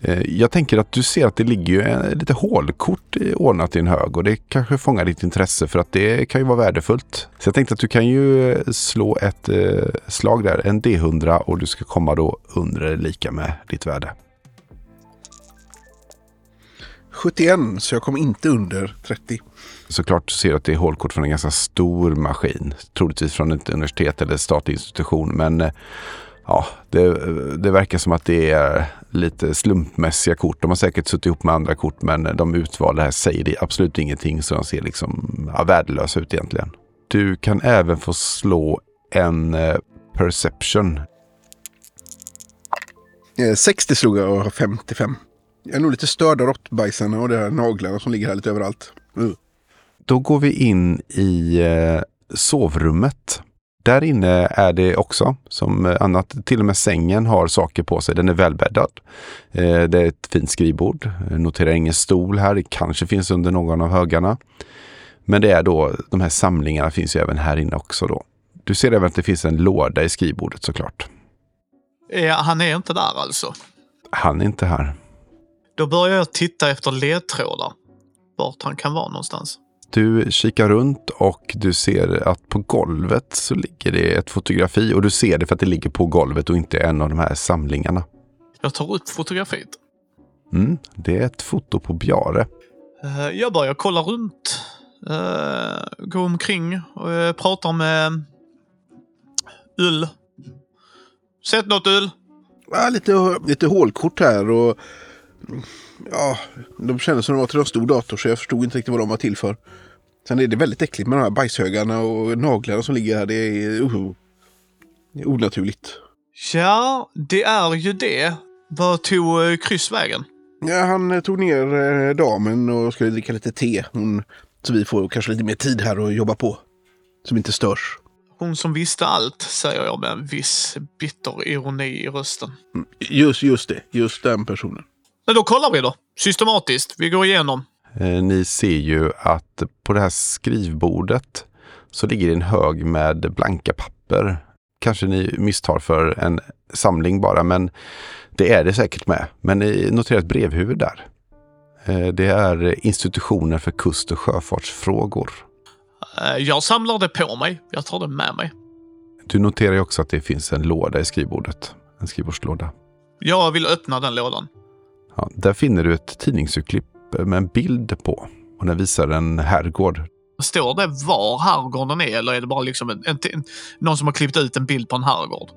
Eh, jag tänker att du ser att det ligger ju lite hålkort ordnat i en hög och det kanske fångar ditt intresse för att det kan ju vara värdefullt. Så jag tänkte att du kan ju slå ett eh, slag där, en D100 och du ska komma då under lika med ditt värde. 71, så jag kom inte under 30. Såklart ser du att det är hålkort från en ganska stor maskin. Troligtvis från ett universitet eller statlig institution. Men eh, ja, det, det verkar som att det är lite slumpmässiga kort. De har säkert suttit ihop med andra kort men de utvalda här säger det absolut ingenting så de ser liksom ja, värdelösa ut egentligen. Du kan även få slå en eh, perception. 60 eh, slog jag och 55. Jag är nog lite störd av råttbajsarna och de här naglarna som ligger här lite överallt. Uh. Då går vi in i eh, sovrummet. Där inne är det också som annat. Till och med sängen har saker på sig. Den är välbäddad. Eh, det är ett fint skrivbord. Jag noterar ingen stol här. Det kanske finns under någon av högarna. Men det är då, de här samlingarna finns ju även här inne också då. Du ser även att det finns en låda i skrivbordet såklart. Eh, han är inte där alltså. Han är inte här. Då börjar jag titta efter ledtrådar. Vart han kan vara någonstans. Du kikar runt och du ser att på golvet så ligger det ett fotografi och du ser det för att det ligger på golvet och inte en av de här samlingarna. Jag tar upp fotografiet. Mm, det är ett foto på Bjare. Eh, Jag börjar kolla runt. Eh, Gå omkring och eh, pratar med Ull. Sett något Ull? Ja, lite, lite hålkort här och ja, de kändes som de var till en stor dator så jag förstod inte riktigt vad de var till för. Sen är det väldigt äckligt med de här bajshögarna och naglarna som ligger här. Det är, uh, det är onaturligt. Ja, det är ju det. Vad tog eh, kryss vägen? Ja, han eh, tog ner eh, damen och skulle dricka lite te. Hon, så vi får kanske lite mer tid här att jobba på. Som inte störs. Hon som visste allt, säger jag med en viss bitter ironi i rösten. Mm, Just, just det, just den personen. Men då kollar vi då. Systematiskt. Vi går igenom. Eh, ni ser ju att på det här skrivbordet så ligger en hög med blanka papper. Kanske ni misstar för en samling bara, men det är det säkert med. Men ni noterar ett brevhuvud där. Eh, Det är institutioner för kust och sjöfartsfrågor. Eh, Jag samlar det på mig. Jag tar det med mig. Du noterar ju också att det finns en låda i skrivbordet. En skrivbordslåda. Jag vill öppna den lådan. Ja, där finner du ett tidningsurklipp med en bild på. Och den visar en herrgård. Står det var herrgården är eller är det bara liksom en, en, en, någon som har klippt ut en bild på en herrgård?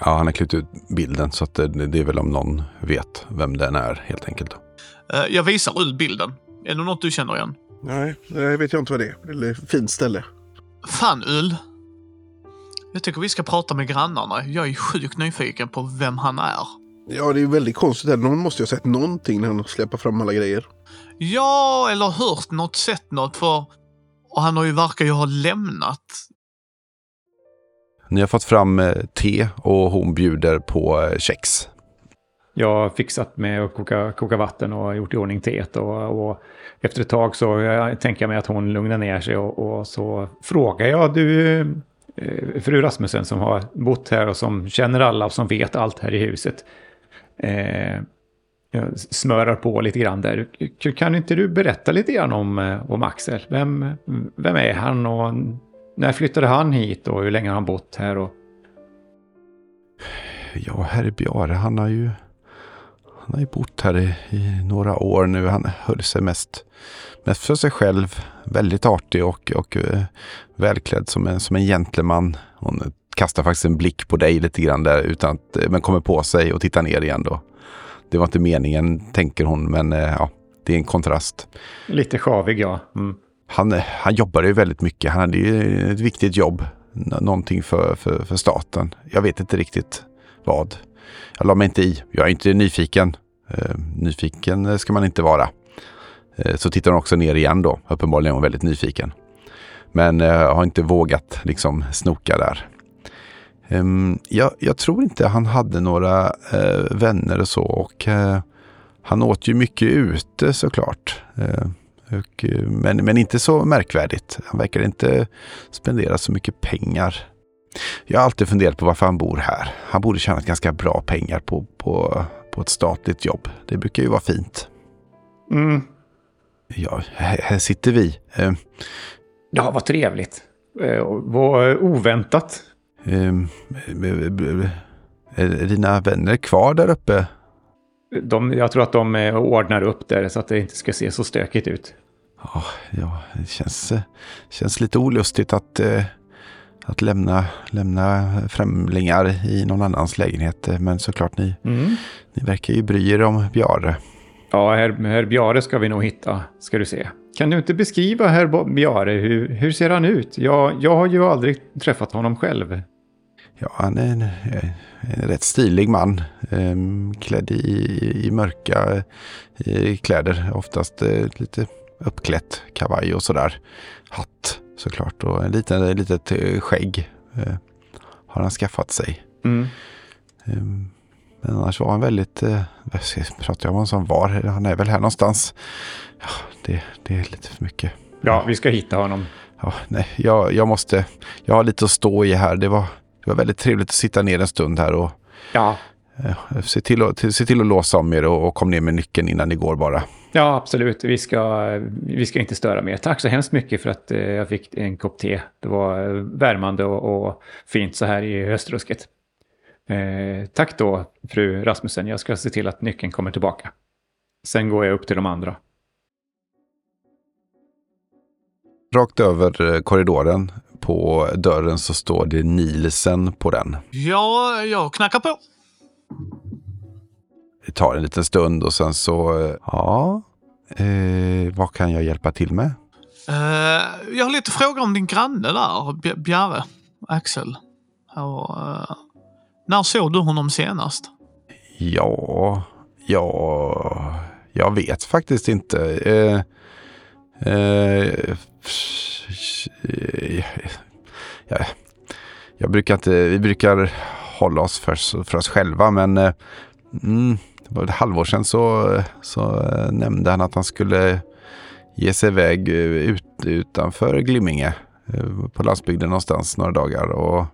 Ja, han har klippt ut bilden så att det, det är väl om någon vet vem den är helt enkelt. Eh, Jag visar ut bilden. Är det något du känner igen? Nej, det vet jag inte vad det är. Eller fint ställe. Fan Ull. Jag tycker vi ska prata med grannarna. Jag är sjukt nyfiken på vem han är. Ja, det är väldigt konstigt. Någon måste ju ha sett någonting när han släpper fram alla grejer. Ja, eller hört något, sett något för... Och han har ju verkar ju ha lämnat. Ni har fått fram eh, te och hon bjuder på eh, kex. Jag har fixat med att koka, koka vatten och gjort i ordning teet. Och, och efter ett tag så jag, tänker jag mig att hon lugnar ner sig och, och så frågar jag du, eh, fru Rasmussen som har bott här och som känner alla och som vet allt här i huset. Eh, jag smörar på lite grann där. Kan inte du berätta lite grann om, eh, om Axel? Vem, vem är han och när flyttade han hit och hur länge har han bott här? Och... Ja, herr Bjare, han har ju han har ju bott här i, i några år nu. Han höll sig mest, mest för sig själv. Väldigt artig och, och eh, välklädd som en, som en gentleman. Hon kastar faktiskt en blick på dig lite grann där, utan att, eh, men kommer på sig och tittar ner igen då. Det var inte meningen, tänker hon, men eh, ja, det är en kontrast. Lite sjavig, ja. Mm. Han, eh, han jobbade ju väldigt mycket. Han hade ju ett viktigt jobb. Nå- Någonting för, för, för staten. Jag vet inte riktigt vad. Jag la mig inte i. Jag är inte nyfiken. Nyfiken ska man inte vara. Så tittar hon också ner igen då. Uppenbarligen är hon väldigt nyfiken. Men har inte vågat liksom snoka där. Ehm, jag, jag tror inte han hade några eh, vänner och så. Och eh, han åt ju mycket ute såklart. Eh, och, men, men inte så märkvärdigt. Han verkar inte spendera så mycket pengar. Jag har alltid funderat på varför han bor här. Han borde tjäna ganska bra pengar på, på, på ett statligt jobb. Det brukar ju vara fint. Mm. Ja, här, här sitter vi. Eh, Ja, vad trevligt. Eh, och Vad oväntat. Ehm, är dina vänner kvar där uppe? De, jag tror att de eh, ordnar upp där så att det inte ska se så stökigt ut. Ja, ja det känns, känns lite olustigt att, eh, att lämna, lämna främlingar i någon annans lägenhet. Eh, Men såklart, ni, Mm. ni verkar ju bry er om Bjare. Ja, herr, herr Bjare ska vi nog hitta, ska du se. Kan du inte beskriva herr Bjare? Hur, hur ser han ut? Jag, jag har ju aldrig träffat honom själv. Ja, han är en, en rätt stilig man. Eh, klädd i, i mörka i kläder. Oftast eh, lite uppklätt kavaj och sådär. Hatt såklart och en liten, ett litet eh, skägg eh, har han skaffat sig. Mm. Ehm, Men annars var han väldigt, eh, vad ska jag om vad som var, han är väl här någonstans. Ja, det, det är lite för mycket. Ja, vi ska hitta honom. Ja, nej, jag, jag måste, jag har lite att stå i här. Det var, det var väldigt trevligt att sitta ner en stund här och Ja, eh, se, till att, till, se till att låsa om er och, och kom ner med nyckeln innan ni går bara. ja absolut. Vi ska, vi ska inte störa mer. Tack så hemskt mycket för att eh, jag fick en kopp te. Det var eh, värmande och, och fint så här i höstrusket. Eh, tack då, fru Rasmussen. Jag ska se till att nyckeln kommer tillbaka. Sen går jag upp till de andra. Rakt över korridoren på dörren så står det Nielsen på den. Ja, jag knackar på. Det tar en liten stund och sen så, eh, ja, eh, vad kan jag hjälpa till med? Eh, jag har lite frågor om din granne där, Bj- Bjarre. Axel. Och, eh, när såg du honom senast? Ja, ja, jag vet faktiskt inte. Eh, jag, jag brukar inte, vi brukar hålla oss för, för oss själva, men eh, mm, det var ett halvår sedan så, så eh, nämnde han att han skulle ge sig iväg eh, ut, utanför Glimminge på landsbygden någonstans några dagar. Och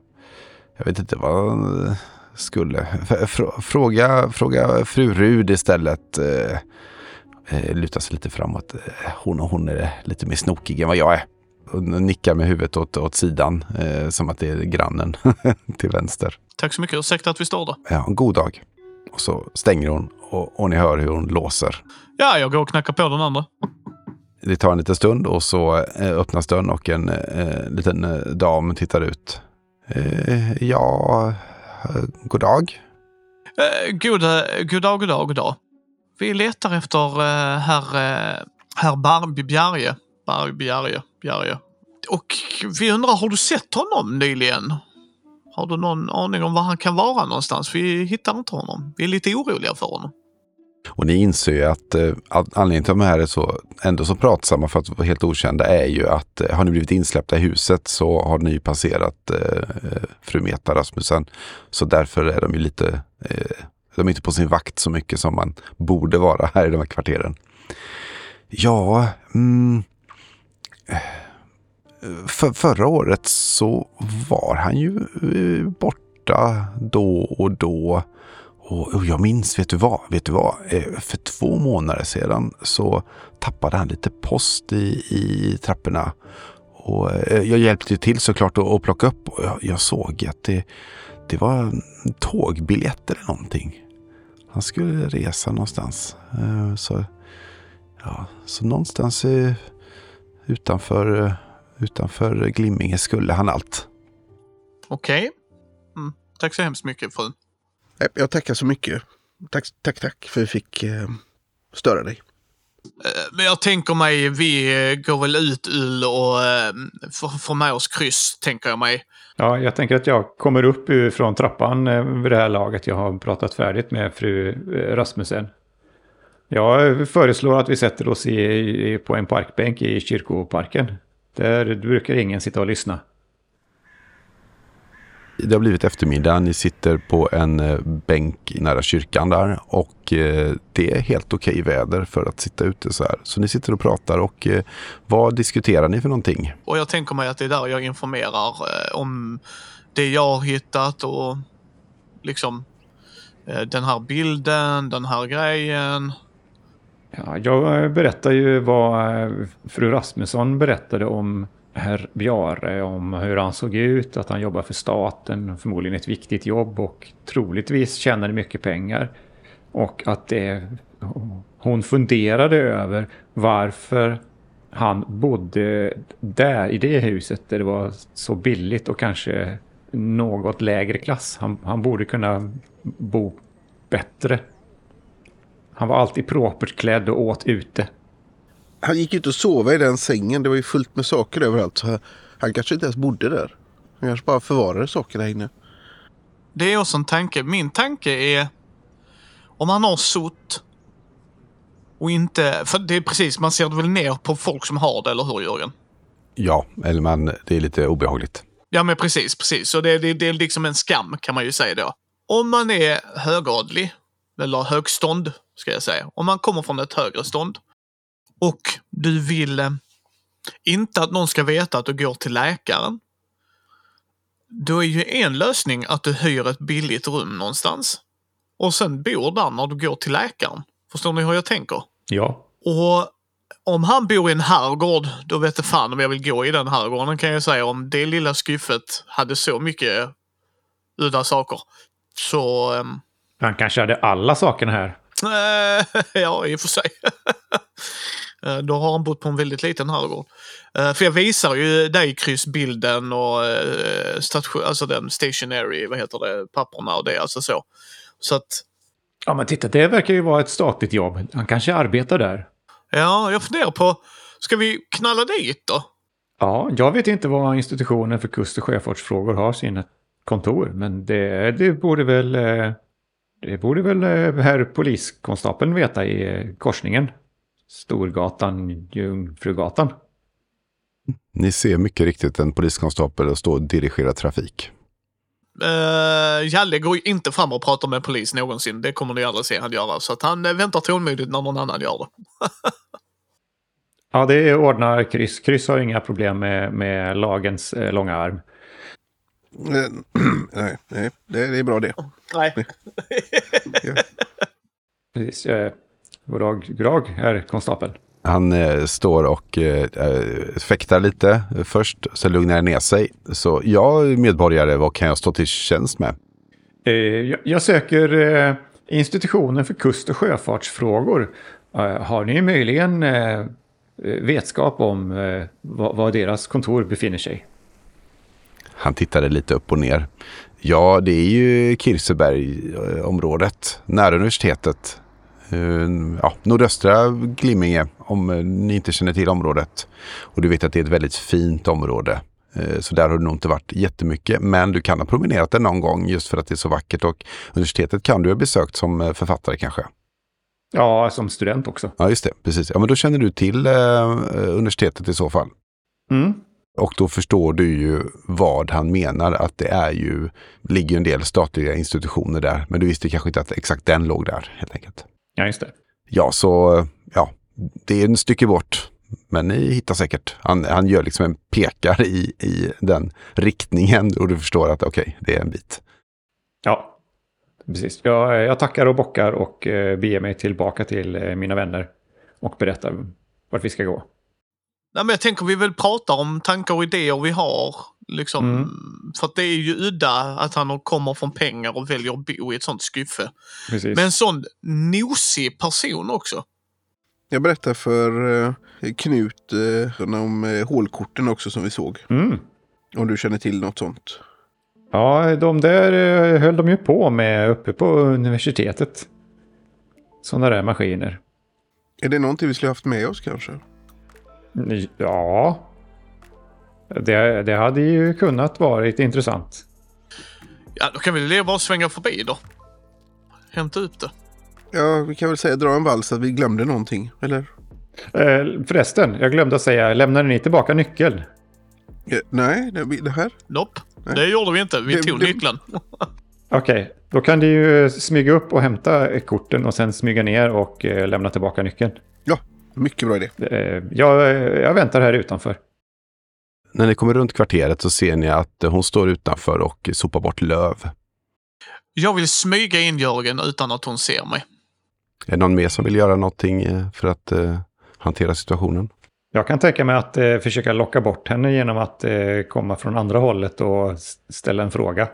jag vet inte vad han skulle. Fråga, fråga fru Rud istället. Eh, eh, luta sig lite framåt. Eh, Hon, hon är lite mer snokig än vad jag är. Hon nickar med huvudet åt, åt sidan. Eh, som att det är grannen till vänster. Tack så mycket. Ursäkta att vi står där. Ja, en god dag. Och så stänger hon och, och ni hör hur hon låser. Ja, jag går och knackar på den andra. Det tar en liten stund och så eh, öppnas dörren och en eh, liten dam tittar ut. Eh, ja, god dag. Eh, god, god dag, god dag, god dag. Vi letar efter eh, herr, eh, herr Barbie Bjarje. Barbie Bjarje, Och vi undrar, har du sett honom nyligen? Har du någon aning om var han kan vara någonstans? Vi hittar inte honom. Vi är lite oroliga för honom. Och ni inser ju att eh, att anledningen till att de här är så, ändå så pratsamma för att vara helt okända är ju att eh, har ni blivit insläppta i huset så har ni ju passerat eh, eh, fru Meta Rasmussen. Så därför är de ju lite, eh, de är inte på sin vakt så mycket som man borde vara här i de här kvarteren. Ja, mm, för, förra året så var han ju eh, borta då och då. Och, jag minns, vet du vad? Vet du vad? Eh, för två månader sedan så tappade han lite post i, i trapporna. Och eh, jag hjälpte till såklart att, att plocka upp och jag, jag såg att det, det var tågbiljetter eller någonting. Han skulle resa någonstans. Eh, Så, ja, så någonstans eh, utanför, eh, utanför Glimminge skulle han allt. Okej. Mm. Tack så hemskt mycket, fru. Nej, Jag tackar så mycket. Tack, tack, tack för att vi fick eh, störa dig. Eh, men jag tänker mig, vi går väl ut Ull och eh, får, med oss kryss, tänker jag mig. Ja, jag tänker att jag kommer upp från trappan eh, vid det här laget. Jag har pratat färdigt med fru Rasmussen. Jag föreslår att vi sätter oss i, på en parkbänk i kyrkoparken. Där brukar ingen sitta och lyssna. Det har blivit eftermiddag. Ni sitter på en eh, bänk nära kyrkan där och eh, det är helt okej väder för att sitta ute så här. Så ni sitter och pratar och eh, vad diskuterar ni för någonting? Och jag tänker mig att det är där jag informerar om det jag har hittat och liksom den här bilden, den här grejen. Ja, jag berättar ju vad fru Rasmusson berättade om herr Bjare, om hur han såg ut, att han jobbar för staten, förmodligen ett viktigt jobb och troligtvis tjänade mycket pengar. Och att det, hon funderade över varför han bodde där i det huset där det var så billigt och kanske något lägre klass. Han, han borde kunna bo bättre. Han var alltid propert klädd och åt ute. Han gick ut och sov i den sängen. Det var ju fullt med saker överallt. Så han kanske inte ens bodde där. Han kanske bara förvarade saker där inne. Det är också en tanke. Min tanke är om han har sott och inte... För det är precis, man ser väl ner på folk som har det, eller hur Jörgen? Ja, eller man, det är lite obehagligt. Ja, men precis, precis. Så det, det, det är liksom en skam kan man ju säga då. Om man är högadlig, eller högstånd ska jag säga. Om man kommer från ett högre stånd och du vill eh, inte att någon ska veta att du går till läkaren. Då är ju en lösning att du hyr ett billigt rum någonstans och sen bor där när du går till läkaren. Förstår ni hur jag tänker? Ja. Och om han bor i en herrgård, då vet jag fan om jag vill gå i den herrgården kan jag säga. Om det lilla skyffet hade så mycket udda saker. Så... ehm, Han kanske hade alla sakerna här. Ja, i och för sig. Eh, Då har han bott på en väldigt liten herrgård. Eh, För jag visar ju dig kryssbilden och eh, station, alltså den stationary, vad heter det, papperna och det, alltså så. Så att, Ja, men titta, det verkar ju vara ett statligt jobb. Han kanske arbetar där. ja, jag funderar på, ska vi knalla dit då? Ja, jag vet inte var institutionen för kust och sjöfartsfrågor har sina kontor, men det, det borde väl... Det borde väl herr poliskonstapeln veta i korsningen. Storgatan, Jungfrugatan. Ni ser mycket riktigt en poliskonstapel stå och dirigera trafik. Uh, Jalle går ju inte fram och pratar med polis någonsin. Det kommer ni aldrig se han göra. Så att han eh, väntar tålmodigt när någon annan gör det. Ja, det ordnar Kryss. Kryss har inga problem med, med lagens eh, långa arm. Eh, nej, nej det, det är bra det. Nej. Precis. Eh, goddag, goddag, herr konstapel. Han eh, står och eh, eh, fäktar lite först, så lugnar det ner sig. Så jag medborgare, vad kan jag stå till tjänst med? Eh, jag, jag söker eh, institutionen för kust och sjöfartsfrågor. Eh, har ni möjligen eh, vetskap om var, var deras kontor befinner sig? Han tittade lite upp och ner. Ja, det är ju Kirseberg-området, nära universitetet. Eh, Ja, nordöstra Glimmingen, om eh, ni inte känner till området. Och du vet att det är ett väldigt fint område. Eh, Så där har du nog inte varit jättemycket. Men du kan ha promenerat där någon gång just för att det är så vackert. Och universitetet kan du ha besökt som författare kanske. Ja, som student också. Ja, just det. Precis. Ja, men då känner du till eh, universitetet i så fall. Mm. Och då förstår du ju vad han menar. Att det är ju, ligger en del statliga institutioner där. Men du visste kanske inte att exakt den låg där helt enkelt. Ja, just det. Ja, så ja, det är en stycke bort. Men ni hittar säkert. Han, han gör liksom en pekar i, i den riktningen och du förstår att okej, det är en bit. Ja, precis. Jag, jag tackar och bockar och eh, beger mig tillbaka till eh, mina vänner och berättar vart vi ska gå. Nej, men jag tänker vi väl pratar om tankar och idéer vi har. Liksom, Mm. För att det är ju udda att han kommer från pengar och väljer att bo i ett sånt skyffe. Precis. Men en sån nosig person också. Jag berättar för eh, Knut eh, om eh, hålkorten också som vi såg. Mm. Om du känner till något sånt. Ja, de där höll de ju på med uppe på universitetet. Sådana där maskiner. Är det någonting vi skulle haft med oss kanske? Ja. Det, det hade ju kunnat varit intressant. Ja, då kan vi väl bara svänga förbi då. Hämta upp det. Ja, vi kan väl säga dra en vals att vi glömde någonting. Eller? Eh, förresten, jag glömde att säga, lämnade ni tillbaka nyckeln? Eh, nej, det, det här. Nope. Nej. Det gjorde vi inte. Vi Det- tog det- nyckeln. Okej, då kan du ju smyga upp och hämta korten och sen smyga ner och eh, lämna tillbaka nyckeln. Ja, mycket bra idé. Eh, jag, jag väntar här utanför. När ni kommer runt kvarteret så ser ni att hon står utanför och sopar bort löv. Jag vill smyga in Jörgen utan att hon ser mig. Är det någon mer som vill göra någonting eh, för att eh, hantera situationen? Jag kan tänka mig att eh, försöka locka bort henne genom att eh, komma från andra hållet och ställa en fråga.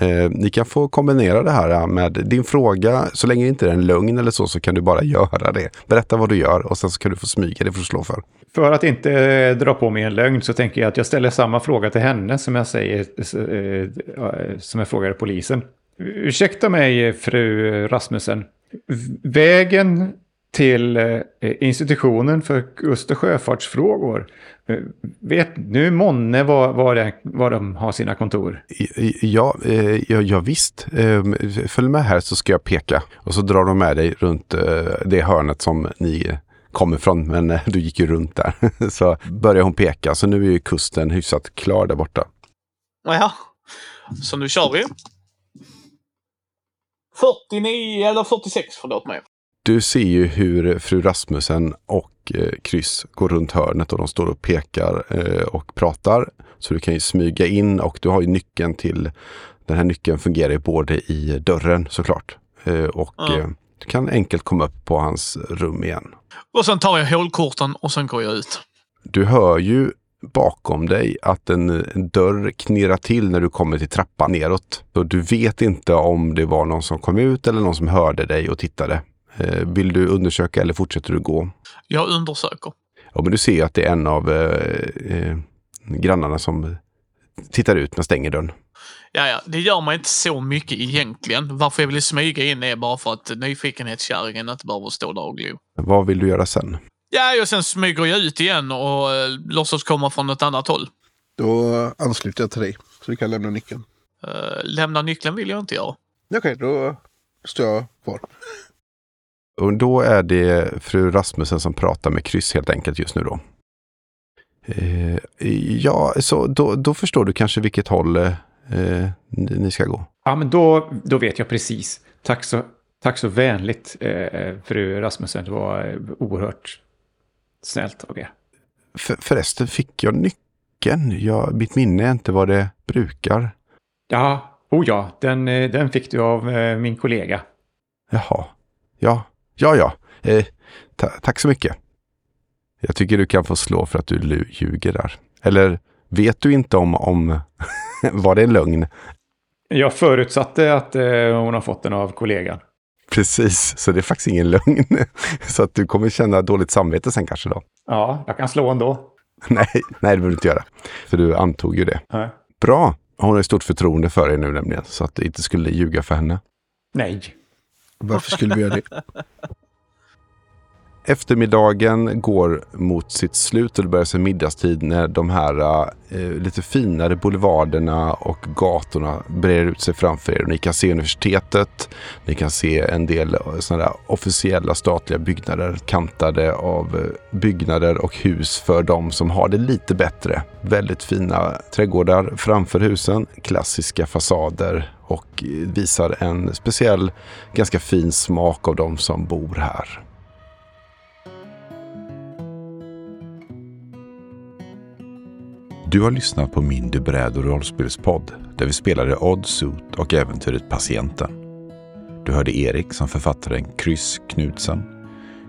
Eh, ni kan få kombinera det här eh, med din fråga. Så länge det inte är en lögn eller så, så kan du bara göra det. Berätta vad du gör och sen så kan du få smyga. Det för att slå för. För att inte eh, dra på mig en lögn så tänker jag att jag ställer samma fråga till henne som jag säger, eh, som jag frågade polisen. Ursäkta mig, fru Rasmussen. Vägen till eh, institutionen för kust och sjöfartsfrågor. Eh, vet nu månne var, var, det, var de har sina kontor? Ja, eh, ja, ja visst. Eh, följ med här så ska jag peka. Och så drar de med dig runt det hörnet som ni kommer från. Men du gick ju runt där. så börjar hon peka. Så nu är ju kusten hyfsat klar där borta. Ja, så nu kör vi. 49 eller 46, förlåt mig. Du ser ju hur fru Rasmussen och eh, Kryss går runt hörnet och de står och pekar eh, och pratar. Så du kan ju smyga in och du har ju nyckeln till den här nyckeln fungerar ju både i dörren såklart. Eh, och Ja. eh, du kan enkelt komma upp på hans rum igen. Och sen tar jag hålkorten och sen går jag ut. Du hör ju bakom dig att en, en dörr knirrar till när du kommer till trappan neråt. Så du vet inte om det var någon som kom ut eller någon som hörde dig och tittade. Eh, vill du undersöka eller fortsätter du gå? Jag undersöker. Ja, men du ser ju att det är en av eh, eh, grannarna som tittar ut men stänger dörren. Ja, ja, det gör mig inte så mycket egentligen. Varför jag vill smyga in är bara för att nyfikenhetskärringen inte behöver stå där och glo. Vad vill du göra sen? Ja, och sen smyger jag ut igen och eh, låtsas komma från ett annat håll. Då ansluter jag till dig. Så du kan lämna nyckeln. Eh, lämna nyckeln vill jag inte göra. Okej, då står jag kvar. Och då är det fru Rasmussen som pratar med kryss helt enkelt just nu då. Eh, ja, så då, då förstår du kanske vilket håll eh, ni ska gå. Ja, men då, då vet jag precis. Tack så, tack så vänligt, eh, fru Rasmussen. Det var eh, oerhört snällt av er. För, förresten, fick jag nyckeln? Ja, mitt minne är inte vad det brukar. Ja, oh ja, den, eh, den fick du av eh, min kollega. Jaha. Ja, ja, ja. Eh, ta, tack så mycket. Jag tycker du kan få slå för att du ljuger där. Eller vet du inte om, om var det en lögn? Jag förutsatte att eh, hon har fått den av kollegan. Precis, så det är faktiskt ingen lögn. Så att du kommer känna dåligt samvete sen kanske då. Ja, jag kan slå ändå. Nej, nej det behöver du inte göra. För du antog ju det. Nej. Bra. Hon har ju stort förtroende för dig nu nämligen. Så att du inte skulle ljuga för henne. Nej. Varför skulle vi göra det? Eftermiddagen går mot sitt slut och det börjar sig middagstid när de här eh, lite finare boulevarderna och gatorna breder ut sig framför er. Ni kan se universitetet, ni kan se en del eh, sådana där officiella statliga byggnader kantade av eh, byggnader och hus för de som har det lite bättre. Väldigt fina trädgårdar framför husen, klassiska fasader och visar en speciell, ganska fin smak av de som bor här. Du har lyssnat på Mindy bräd och rollspelspodd där vi spelade Odd Suit och äventyret Patienten. Du hörde Erik som författaren Kryss Knudsen,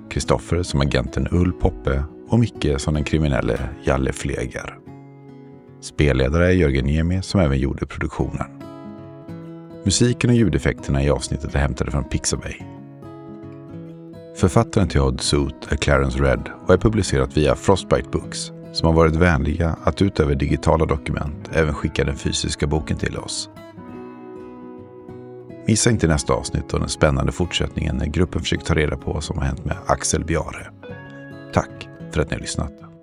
Kristoffer som agenten Ull Poppe och Micke som den kriminelle Jalle Fleger. Spelledare är Jörgen Niemi som även gjorde produktionen. Musiken och ljudeffekterna i avsnittet är hämtade från Pixabay. Författaren till Odd Suit är Clarence Red och är publicerat via Frostbite Books som har varit vänliga att utöver digitala dokument även skicka den fysiska boken till oss. Missa inte nästa avsnitt och den spännande fortsättningen när gruppen försöker ta reda på vad som har hänt med Axel Biare. Tack för att ni har lyssnat.